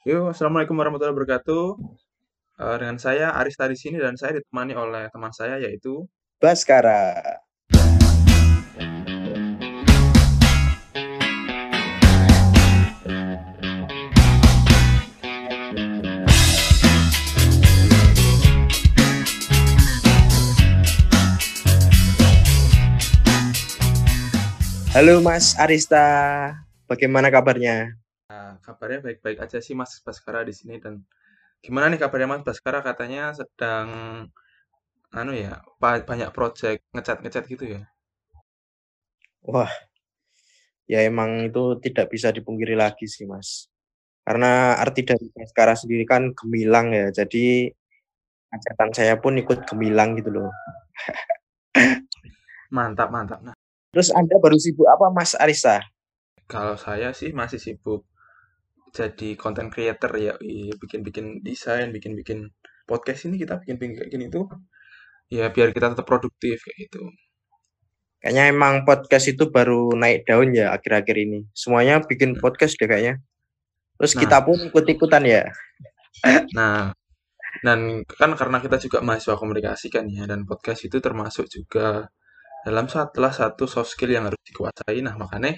Yo, assalamualaikum warahmatullahi wabarakatuh. Uh, dengan saya Arista di sini dan saya ditemani oleh teman saya yaitu Baskara. Halo Mas Arista, bagaimana kabarnya? Nah, kabarnya baik-baik aja sih Mas Baskara di sini dan gimana nih kabarnya Mas Baskara katanya sedang anu ya banyak project ngecat-ngecat gitu ya? Wah, ya emang itu tidak bisa dipungkiri lagi sih Mas. Karena arti dari Baskara sendiri kan gemilang ya, jadi ngecatan saya pun ikut gemilang gitu loh. mantap, mantap. Nah, Terus Anda baru sibuk apa Mas Arisa? Kalau saya sih masih sibuk jadi content creator ya, bikin-bikin desain, bikin-bikin podcast ini kita bikin-bikin kayak gini tuh ya biar kita tetap produktif kayak gitu. Kayaknya emang podcast itu baru naik daun ya akhir-akhir ini. Semuanya bikin hmm. podcast deh kayaknya. Terus nah, kita pun ikut-ikutan ya. Nah, dan kan karena kita juga mahasiswa komunikasi kan ya, dan podcast itu termasuk juga dalam salah satu soft skill yang harus dikuasai. Nah, makanya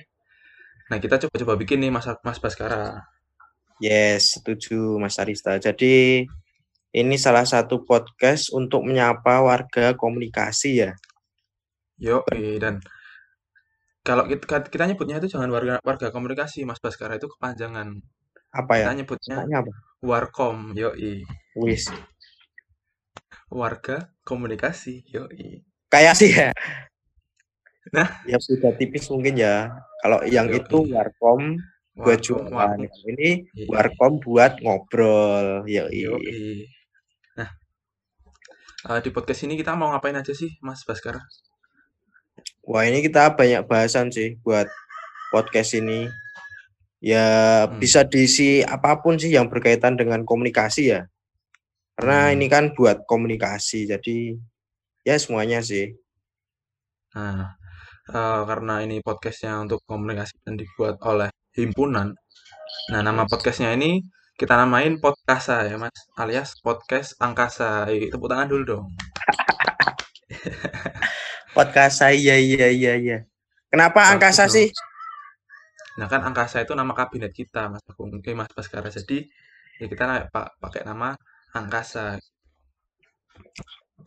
nah kita coba-coba bikin nih Mas Mas Baskara. Yes, setuju Mas Arista. Jadi ini salah satu podcast untuk menyapa warga komunikasi ya. Yo, dan kalau kita, kita nyebutnya itu jangan warga warga komunikasi Mas Baskara itu kepanjangan. Apa ya? Kita nyebutnya apa? Warkom, yo Wis. Warga komunikasi, yo Kayak sih ya. Nah, ya sudah tipis mungkin ya. Kalau yang Yo, itu warkom buat jualan, ini iya. warkom buat ngobrol. Ya Nah, uh, di podcast ini kita mau ngapain aja sih, Mas Baskara? Wah, ini kita banyak bahasan sih buat podcast ini. Ya hmm. bisa diisi apa pun sih yang berkaitan dengan komunikasi ya. Karena hmm. ini kan buat komunikasi, jadi ya semuanya sih. Nah, uh, karena ini podcastnya untuk komunikasi dan dibuat oleh himpunan. Nah, nama podcastnya ini kita namain Podcasa ya mas, alias podcast angkasa. Yuk, tepuk tangan dulu dong. Podcasa, iya iya iya iya. Kenapa angkasa sih? Nah kan angkasa itu nama kabinet kita mas Agung, mungkin mas Baskara. Jadi ya kita pak pakai nama angkasa.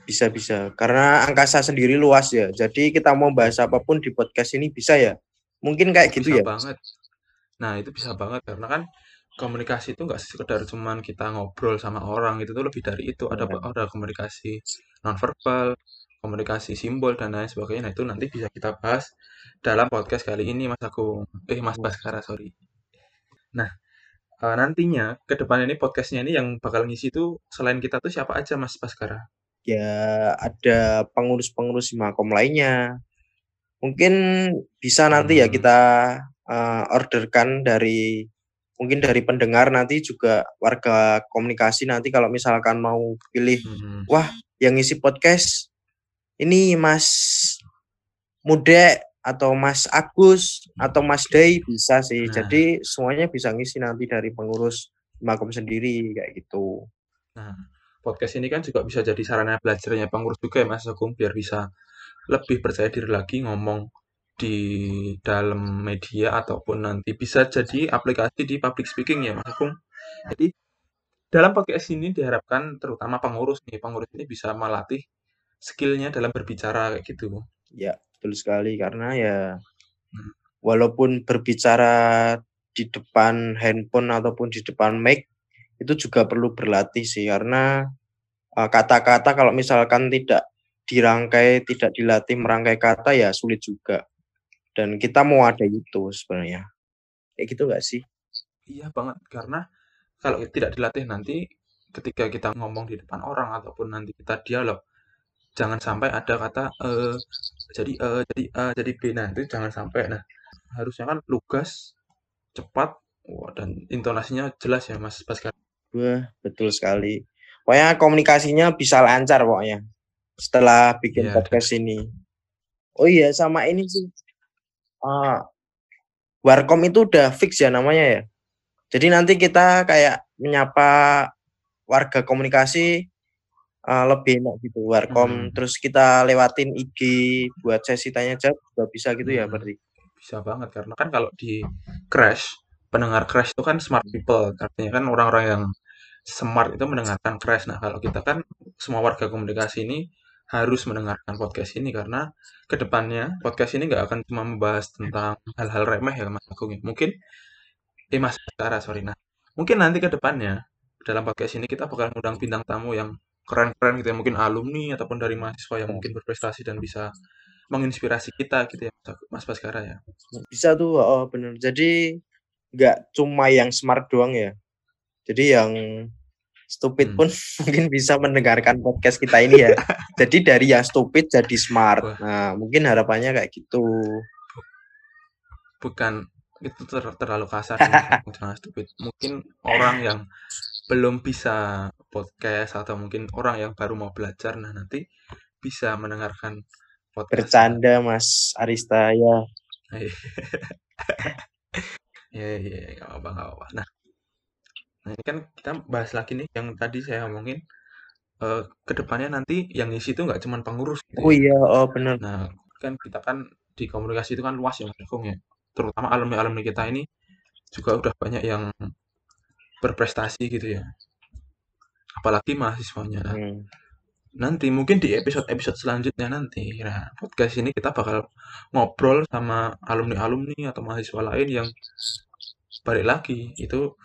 Bisa bisa. Karena angkasa sendiri luas ya. Jadi kita mau bahas apa pun di podcast ini bisa ya. Mungkin kayak gitu bisa ya. banget. Nah, itu bisa banget karena kan komunikasi itu nggak sekedar cuman kita ngobrol sama orang itu tuh lebih dari itu ada ya. ada komunikasi nonverbal komunikasi simbol dan lain sebagainya nah itu nanti bisa kita bahas dalam podcast kali ini Mas Agung eh Mas Baskara sorry nah uh, nantinya ke depan ini podcastnya ini yang bakal ngisi itu selain kita tuh siapa aja Mas Baskara ya ada pengurus-pengurus Makom lainnya. Mungkin bisa nanti ya hmm. kita uh, orderkan dari mungkin dari pendengar nanti juga warga komunikasi nanti kalau misalkan mau pilih hmm. wah yang ngisi podcast ini Mas Mude atau Mas Agus atau Mas Day bisa sih. Nah. Jadi semuanya bisa ngisi nanti dari pengurus Makom sendiri kayak gitu. Nah, podcast ini kan juga bisa jadi sarana belajarnya pengurus juga ya Mas Agung biar bisa lebih percaya diri lagi ngomong di dalam media ataupun nanti bisa jadi aplikasi di public speaking ya Mas Agung. Jadi dalam podcast ini diharapkan terutama pengurus nih, pengurus ini bisa melatih skillnya dalam berbicara kayak gitu. Ya, betul sekali karena ya hmm. walaupun berbicara di depan handphone ataupun di depan mic itu juga perlu berlatih sih karena kata-kata uh, kalau misalkan tidak dirangkai, tidak dilatih merangkai kata ya sulit juga. Dan kita mau ada itu sebenarnya. Kayak gitu gak sih? Iya banget karena kalau tidak dilatih nanti ketika kita ngomong di depan orang ataupun nanti kita dialog jangan sampai ada kata eh jadi eh jadi a jadi b nah itu jangan sampai nah harusnya kan lugas cepat wah, dan intonasinya jelas ya mas Pascal Wah, betul sekali. Pokoknya komunikasinya bisa lancar pokoknya setelah bikin yeah, podcast ini. Oh iya, sama ini sih. Uh, Warkom itu udah fix ya namanya ya. Jadi nanti kita kayak menyapa warga komunikasi uh, lebih enak gitu warkom Hmm. terus kita lewatin IG buat sesi tanya jawab juga bisa gitu ya Hmm. berarti Bisa banget karena kan kalau di Crash, pendengar Crash itu kan smart people, artinya kan orang-orang yang smart itu mendengarkan Crash. Nah, kalau kita kan semua warga komunikasi ini harus mendengarkan podcast ini karena ke depannya podcast ini nggak akan cuma membahas tentang hal-hal remeh ya Mas Agung ya. Mungkin eh Mas Sarah, sorry nah. Mungkin nanti ke depannya dalam podcast ini kita bakal ngundang bintang tamu yang keren-keren gitu ya, mungkin alumni ataupun dari mahasiswa yang mungkin berprestasi dan bisa menginspirasi kita gitu ya Mas Baskara ya. bisa tuh oh bener jadi nggak cuma yang smart doang ya jadi yang stupid Hmm. pun mungkin bisa mendengarkan podcast kita ini ya jadi dari yang stupid jadi smart nah mungkin harapannya kayak gitu Bukan itu ter- terlalu kasar ya, jangan stupid. Mungkin orang yang belum bisa podcast atau mungkin orang yang baru mau belajar nah nanti bisa mendengarkan podcast. bercanda Mas Arista ya Ya, ya, ya, nggak apa, nggak apa. Nah, nah ini kan kita bahas lagi nih yang tadi saya omongin eh ke depannya nanti yang ngisi itu nggak cuma pengurus gitu oh ya. iya oh bener Nah, kan kita kan di komunikasi itu kan luas ya Mas Agung ya. Terutama alumni-alumni kita ini juga udah banyak yang berprestasi gitu ya. Apalagi mahasiswanya. Hmm. Nanti mungkin di episode-episode selanjutnya nanti, nah podcast ini kita bakal ngobrol sama alumni-alumni atau mahasiswa lain yang balik lagi itu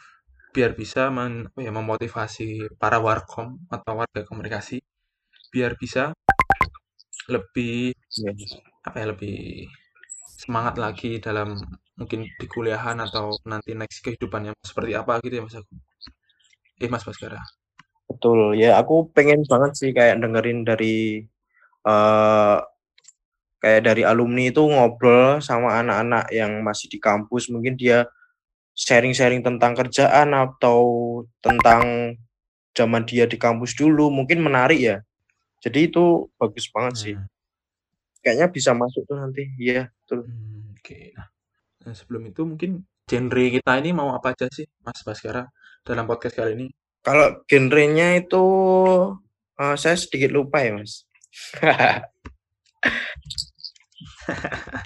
biar bisa men, ya, memotivasi para warkom atau warga komunikasi biar bisa lebih apa ya lebih semangat lagi dalam mungkin di kuliahan atau nanti next kehidupannya seperti apa gitu ya Mas Agung. Eh Mas Baskara. Betul, ya aku pengen banget sih kayak dengerin dari eh kayak dari alumni itu ngobrol sama anak-anak yang masih di kampus, mungkin dia sharing-sharing tentang kerjaan atau tentang zaman dia di kampus dulu, mungkin menarik ya. Jadi itu bagus banget sih. Nah, Kayaknya bisa masuk tuh nanti. Iya, betul. hmm, oke. Nah, nah, sebelum itu mungkin genre kita ini mau apa aja sih Mas Baskara dalam podcast kali ini? Kalau genrenya itu eh, saya sedikit lupa ya, Mas.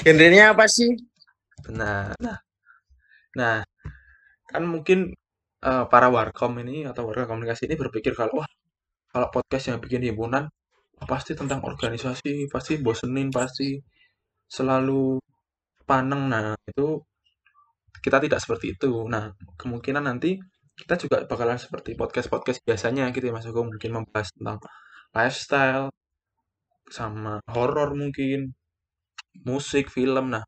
genrenya apa sih? Benar. Nah, nah kan mungkin eh, para warkom ini atau warga komunikasi ini berpikir kalau wah kalau podcast yang bikin himpunan pasti tentang organisasi, pasti bosenin, pasti selalu paneng. Nah, itu kita tidak seperti itu. Nah, kemungkinan nanti kita juga bakalan seperti podcast-podcast biasanya gitu ya Mas Agung mungkin membahas tentang lifestyle sama horor mungkin musik, film. Nah,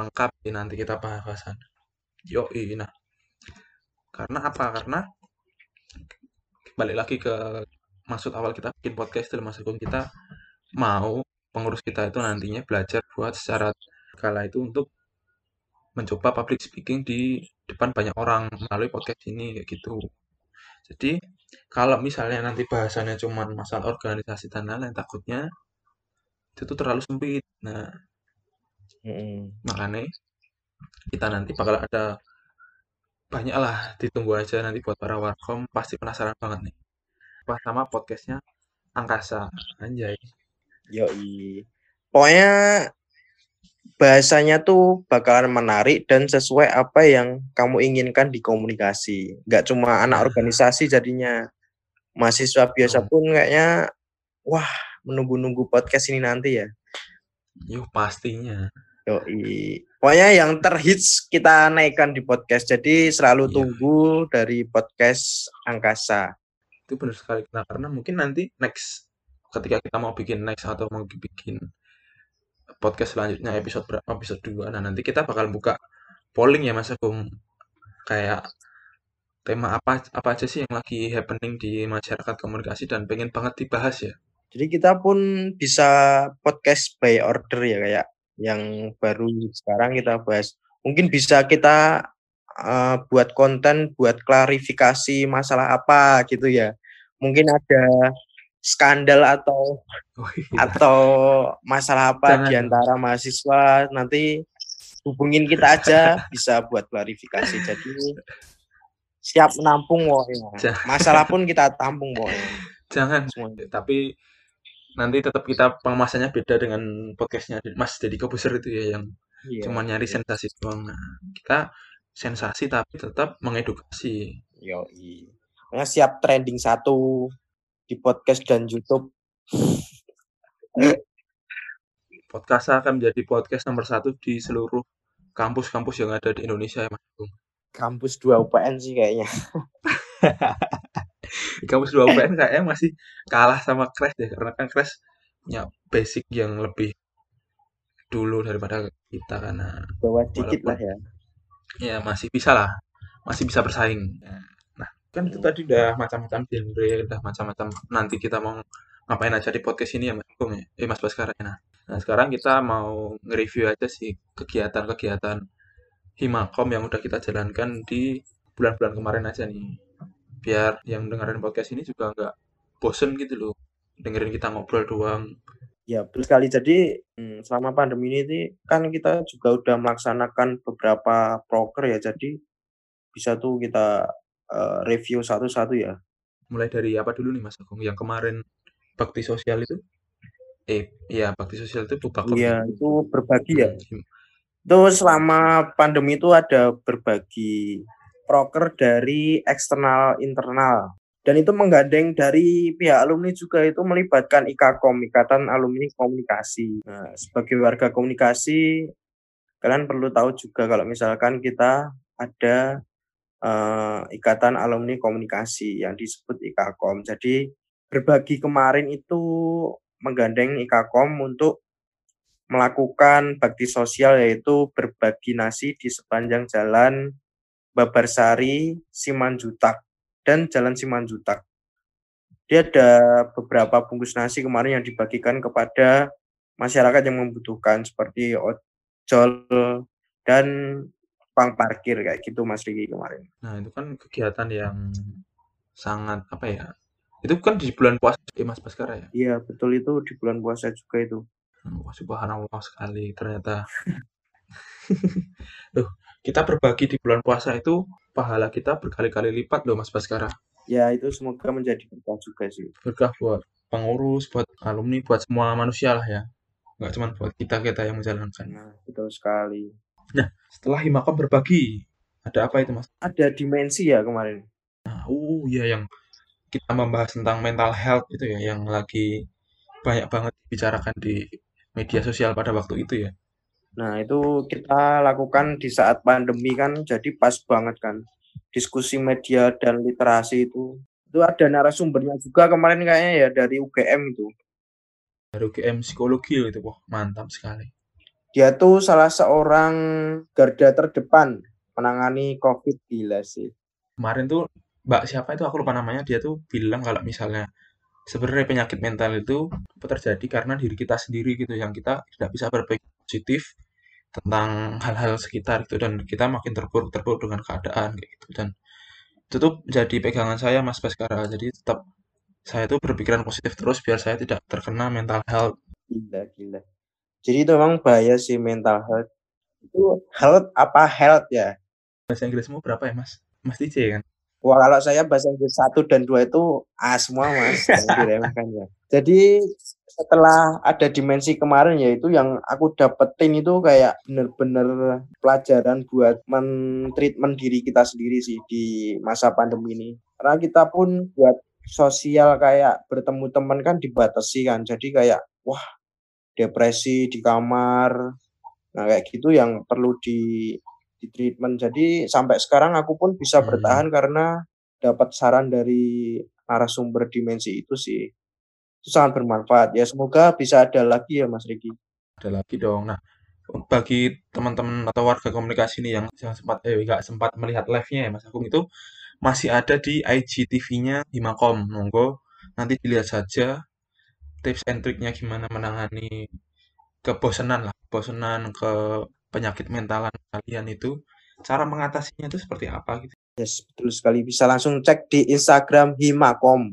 lengkap nanti kita bahasan. Yoi, nah. Karena apa? Karena balik lagi ke maksud awal kita bikin podcast itu Mas Agung kita mau pengurus kita itu nantinya belajar buat secara kala itu untuk mencoba public speaking di depan banyak orang melalui podcast ini kayak gitu. Jadi kalau misalnya nanti bahasannya cuma masalah organisasi dan lain-lain takutnya itu tuh terlalu sempit. Nah, Mm-mm. makanya kita nanti bakal ada banyak lah ditunggu aja nanti buat para warkom pasti penasaran banget nih apa sama podcastnya angkasa anjay Yoi. Pokoknya bahasanya tuh bakalan menarik dan sesuai apa yang kamu inginkan di komunikasi. Nggak cuma anak Nah. organisasi jadinya. Mahasiswa biasa pun kayaknya wah menunggu-nunggu podcast ini nanti ya. yuk pastinya Yoi. Pokoknya yang terhits kita naikkan di podcast. Jadi selalu Iya. tunggu dari podcast Angkasa. itu benar sekali nah karena mungkin nanti next ketika kita mau bikin next atau mau bikin podcast selanjutnya episode berapa episode 2 nah nanti kita bakal buka polling ya Mas Agung kayak tema apa apa aja sih yang lagi happening di masyarakat komunikasi dan pengen banget dibahas ya Jadi kita pun bisa podcast by order ya kayak yang baru sekarang kita bahas. Mungkin bisa kita uh, buat konten buat klarifikasi masalah apa gitu ya. Mungkin ada skandal atau oh, iya. atau masalah apa Jangan. di antara mahasiswa nanti hubungin kita aja bisa buat klarifikasi. Jadi siap menampung pokoknya. Masalah pun kita tampung pokoknya. Jangan. Semuanya. Tapi nanti tetap kita pengemasannya beda dengan podcastnya Mas Deddy Kobuser itu ya yang iya, cuma nyari sensasi doang. Nah, kita sensasi tapi tetap mengedukasi. Yo, iya. siap trending satu di podcast dan YouTube. podcast akan menjadi podcast nomor satu di seluruh kampus-kampus yang ada di Indonesia ya Mas Kampus 2 UPN sih kayaknya. kampus 2 UPN kayaknya masih kalah sama Crash deh karena kan Crash punya basic yang lebih dulu daripada kita karena bawa dikit lah ya. Ya masih bisa lah. Masih bisa bersaing. Nah kan itu tadi udah macam-macam genre udah macam-macam. Nanti kita mau ngapain aja di podcast ini ya mas Bung ya? Eh mas Baskara nah nah sekarang kita mau nge-review aja sih kegiatan-kegiatan Himakom yang udah kita jalankan di bulan-bulan kemarin aja nih biar yang dengerin podcast ini juga nggak bosen gitu loh dengerin kita ngobrol doang Ya, betul sekali. Jadi, hmm, selama pandemi ini kan kita juga udah melaksanakan beberapa proker ya, jadi bisa tuh kita, uh, review satu-satu ya. Mulai dari apa dulu nih Mas Agung? Yang kemarin bakti sosial itu? Eh, iya bakti sosial itu Iya, ya? itu berbagi ya. Itu selama pandemi itu ada berbagi proker dari eksternal internal. Dan itu menggandeng dari pihak alumni juga itu melibatkan IKAKOM, Ikatan Alumni Komunikasi. Nah, sebagai warga komunikasi, kalian perlu tahu juga kalau misalkan kita ada uh, Ikatan Alumni Komunikasi yang disebut IKAKOM. Jadi berbagi kemarin itu menggandeng IKAKOM untuk melakukan bakti sosial yaitu berbagi nasi di sepanjang jalan Babarsari Simanjutak dan Jalan Simanjutak. Dia ada beberapa bungkus nasi kemarin yang dibagikan kepada masyarakat yang membutuhkan seperti ojol dan pang parkir kayak gitu Mas Riki kemarin. Nah itu kan kegiatan yang sangat apa ya? Itu kan di bulan puasa ya Mas Baskara ya? Iya betul itu di bulan puasa juga itu. Wah subhanallah sekali ternyata. Loh, kita berbagi di bulan puasa itu pahala kita berkali-kali lipat loh Mas Baskara. Ya itu semoga menjadi berkah juga sih. Berkah buat pengurus, buat alumni, buat semua manusia lah ya. Nggak cuma buat kita-kita yang menjalankan. Nah, betul sekali. Nah, setelah Himakom berbagi, ada apa itu Mas? Ada dimensi ya kemarin. Nah, uh ya yang kita membahas tentang mental health itu ya, yang lagi banyak banget dibicarakan di media sosial pada waktu itu ya. Nah, itu kita lakukan di saat pandemi kan jadi pas banget kan. Diskusi media dan literasi itu. Itu ada narasumbernya juga kemarin kayaknya ya dari UGM itu. Dari UGM psikologi itu, wah mantap sekali. Dia tuh salah seorang garda terdepan menangani COVID gila sih. Kemarin tuh Mbak siapa itu aku lupa namanya dia tuh bilang kalau misalnya sebenarnya penyakit mental itu terjadi karena diri kita sendiri gitu yang kita tidak bisa berpikir positif tentang hal-hal sekitar itu dan kita makin terpuruk-terpuruk dengan keadaan kayak gitu. Dan itu tuh jadi pegangan saya Mas Baskara jadi tetap saya tuh berpikiran positif terus biar saya tidak terkena mental health. Gila gila. Jadi itu memang bahaya sih mental health. Itu health apa health ya? Bahasa Inggrismu berapa ya Mas? Mas DJ kan Wah kalau saya bahasa Inggris satu dan dua itu A semua mas, diremehkan ya. Jadi setelah ada dimensi kemarin yaitu yang aku dapetin itu kayak bener-bener pelajaran buat mentreatment diri kita sendiri sih di masa pandemi ini. Karena kita pun buat sosial kayak bertemu teman kan dibatasi kan. Jadi kayak wah depresi di kamar. Nah kayak gitu yang perlu di di treatment. Jadi sampai sekarang aku pun bisa hmm. bertahan karena dapat saran dari narasumber dimensi itu sih. Itu sangat bermanfaat. Ya semoga bisa ada lagi ya Mas Riki. Ada lagi dong. Nah, bagi teman-teman atau warga komunikasi ini yang sempat eh nggak sempat melihat live-nya ya Mas Agung itu masih ada di IGTV-nya Himakom. Monggo nanti dilihat saja tips and triknya gimana menangani kebosanan lah, kebosanan ke penyakit mentalan kalian itu, cara mengatasinya itu seperti apa gitu? Yes, betul sekali. Bisa langsung cek di Instagram Himakom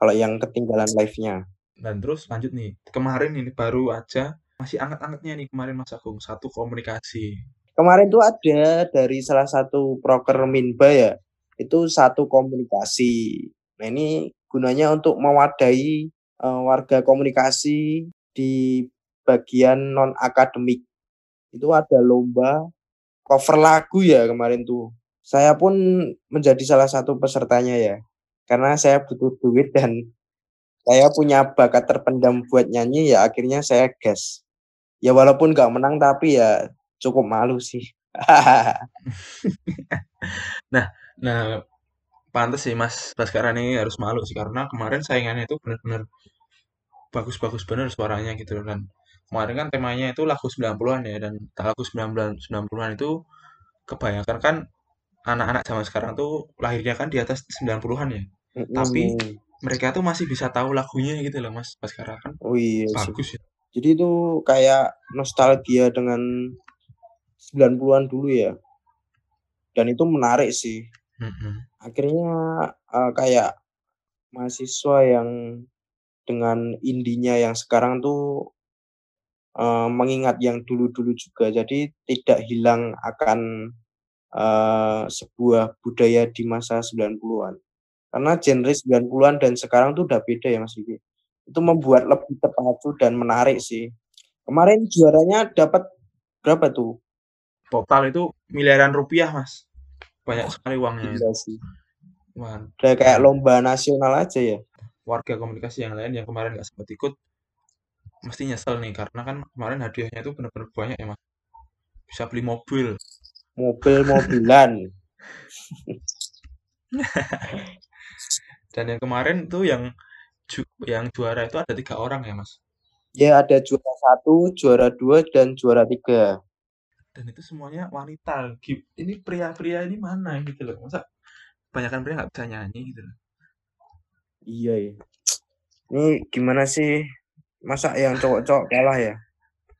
kalau yang ketinggalan live-nya. Dan terus lanjut nih, kemarin ini baru aja masih anget-angetnya nih kemarin Mas Agung, satu komunikasi. Kemarin tuh ada dari salah satu proker Minba ya, itu satu komunikasi. Nah, ini gunanya untuk mewadahi uh, warga komunikasi di bagian non akademik. Itu ada lomba cover lagu ya kemarin tuh. Saya pun menjadi salah satu pesertanya ya. Karena saya butuh duit dan saya punya bakat terpendam buat nyanyi ya akhirnya saya gas. Ya walaupun nggak menang tapi ya cukup malu sih. nah, nah pantas sih Mas Baskara ini harus malu sih karena kemarin saingannya itu benar-benar bagus-bagus bener suaranya gitu dan kemarin kan temanya itu lagu 90-an ya dan lagu 90 90-an itu kebanyakan kan anak-anak zaman sekarang tuh lahirnya kan di atas 90-an ya. Tapi mereka tuh masih bisa tahu lagunya gitu loh Mas Baskara kan. Oh iya. Bagus ya. Jadi itu kayak nostalgia dengan 90-an dulu ya. Dan itu menarik sih. Mm -hmm akhirnya uh, kayak mahasiswa yang dengan indinya yang sekarang tuh uh, mengingat yang dulu-dulu juga. Jadi tidak hilang akan uh, sebuah budaya di masa 90-an karena genre 90-an dan sekarang tuh udah beda ya Mas Vicky itu membuat lebih terpacu dan menarik sih. Kemarin juaranya dapat berapa tuh? Total itu miliaran rupiah Mas. Banyak sekali uangnya iya sih. Wah, udah kayak lomba nasional aja ya? Warga komunikasi yang lain yang kemarin nggak sempat ikut mesti nyesel nih karena kan kemarin hadiahnya itu benar-benar banyak ya mas. Bisa beli mobil. Mobil mobilan. Dan yang kemarin tuh yang ju yang juara itu ada tiga orang ya mas? Ya ada juara satu juara dua dan juara tiga. Dan itu semuanya wanita. Ini pria-pria ini mana gitu loh. Masa kebanyakan pria nggak bisa nyanyi gitu loh? Iya ya ini gimana sih masa yang cowok-cowok kalah ya?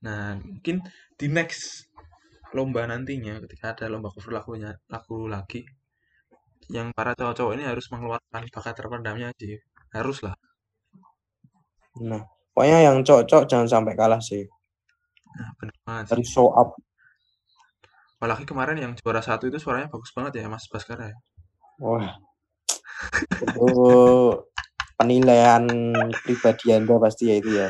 Nah mungkin di next lomba nantinya ketika ada lomba cover lagunya lagu lagi yang para cowok-cowok ini harus mengeluarkan bakat terpendamnya sih. Harus lah. Nah pokoknya yang cowok-cowok jangan sampai kalah sih. Nah benar banget harus show up. Apalagi kemarin yang juara satu itu suaranya bagus banget ya Mas Baskara ya. Wah. Itu penilaian pribadi anda pasti ya itu ya?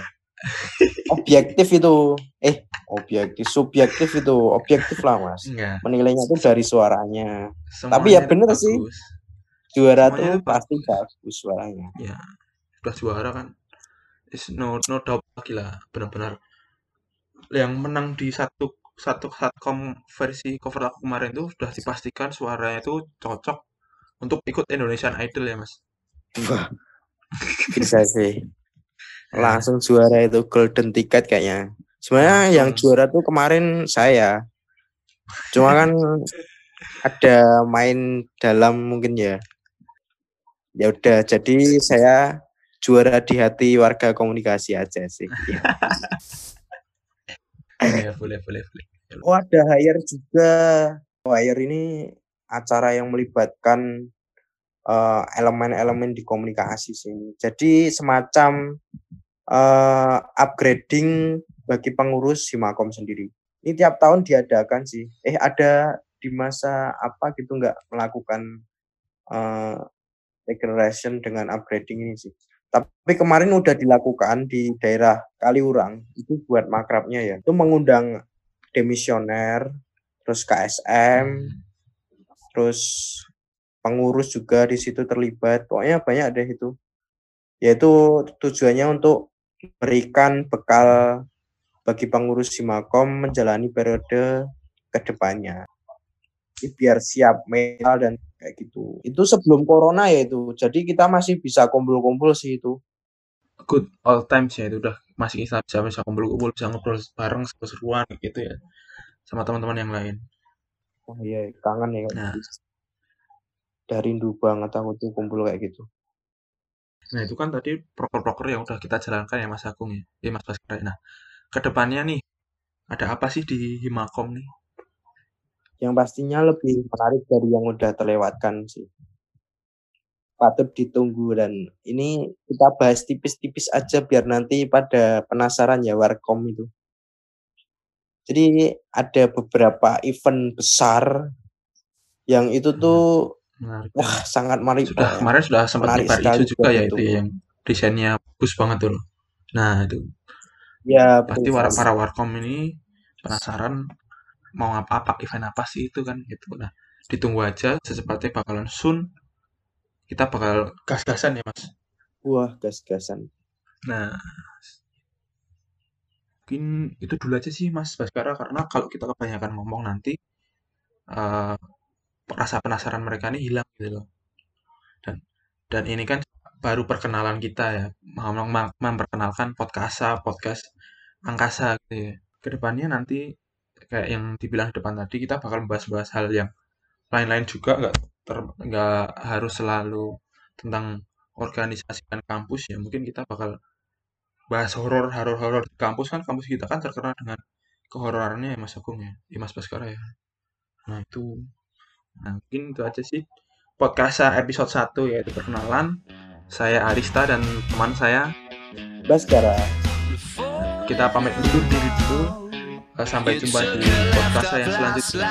Objektif itu. Eh objektif subjektif itu. Objektif lah mas. Enggak. menilainya itu dari suaranya. Semuanya tapi ya bener sih. juara tuh pasti bagus suaranya. Ya sudah juara kan. Is no no doubt lagi lah benar-benar. Yang menang di satu satu satkom versi cover lagu kemarin tuh sudah dipastikan suaranya itu cocok untuk ikut Indonesian Idol ya mas bisa sih. Langsung juara itu golden ticket kayaknya. Sebenarnya yang juara tuh kemarin saya. Cuma kan ada main dalam mungkin ya. Ya udah jadi saya juara di hati warga komunikasi aja sih. Ya, boleh boleh boleh. Oh ada hire juga. Oh, hire ini acara yang melibatkan eh, elemen-elemen di komunikasi sini. Jadi semacam uh, upgrading bagi pengurus Himakom sendiri. Ini tiap tahun diadakan sih. Eh ada di masa apa gitu nggak melakukan uh, dengan upgrading ini sih. Tapi kemarin udah dilakukan di daerah Kaliurang itu buat makrabnya ya. Itu mengundang demisioner, terus KSM, terus pengurus juga di situ terlibat. Pokoknya banyak deh itu. Yaitu tujuannya untuk memberikan bekal bagi pengurus Simakom menjalani periode ke depannya. Ini biar siap mental dan kayak gitu. Itu sebelum corona ya itu. Jadi kita masih bisa kumpul-kumpul sih itu. Good all time sih itu udah masih bisa bisa kumpul-kumpul bisa ngobrol bareng seru-seruan gitu ya sama teman-teman yang lain. Oh iya, kangen ya. Nah, udah rindu banget aku tuh kumpul kayak gitu. Nah itu kan tadi proker-proker yang udah kita jalankan ya Mas Agung ya, ya Mas Baskara. Nah ke depannya nih ada apa sih di Himakom nih? Yang pastinya lebih menarik dari yang udah terlewatkan sih. Patut ditunggu dan ini kita bahas tipis-tipis aja biar nanti pada penasaran ya Warkom itu. Jadi ada beberapa event besar yang itu tuh Menarik Wah, sangat mari Sudah eh, kemarin sudah sempat menarik nyebar isu juga ya itu yang desainnya bagus banget tuh loh. Nah, itu Ya, pasti para, para warkom ini penasaran mau apa apa event apa sih itu kan gitu. Nah, ditunggu aja secepatnya bakalan soon kita bakal gas-gasan ya, Mas. Wah, gas-gasan. Nah, mungkin itu dulu aja sih Mas Baskara karena kalau kita kebanyakan ngomong nanti eh, rasa penasaran mereka ini hilang gitu loh. Dan dan ini kan baru perkenalan kita ya, mem- mem- memperkenalkan podcast podcast angkasa gitu ya. Ke depannya nanti kayak yang dibilang di depan tadi kita bakal membahas-bahas hal yang lain-lain juga nggak nggak harus selalu tentang organisasi dan kampus ya mungkin kita bakal bahas horor horor horor di kampus kan kampus kita kan terkenal dengan kehororannya ya Mas Agung ya ya Mas Baskara ya nah itu nah mungkin itu aja sih. Podcast episode 1 yaitu perkenalan. Saya Arista dan teman saya Baskara. kita pamit undur diri dulu. Eh, sampai jumpa di podcast saya selanjutnya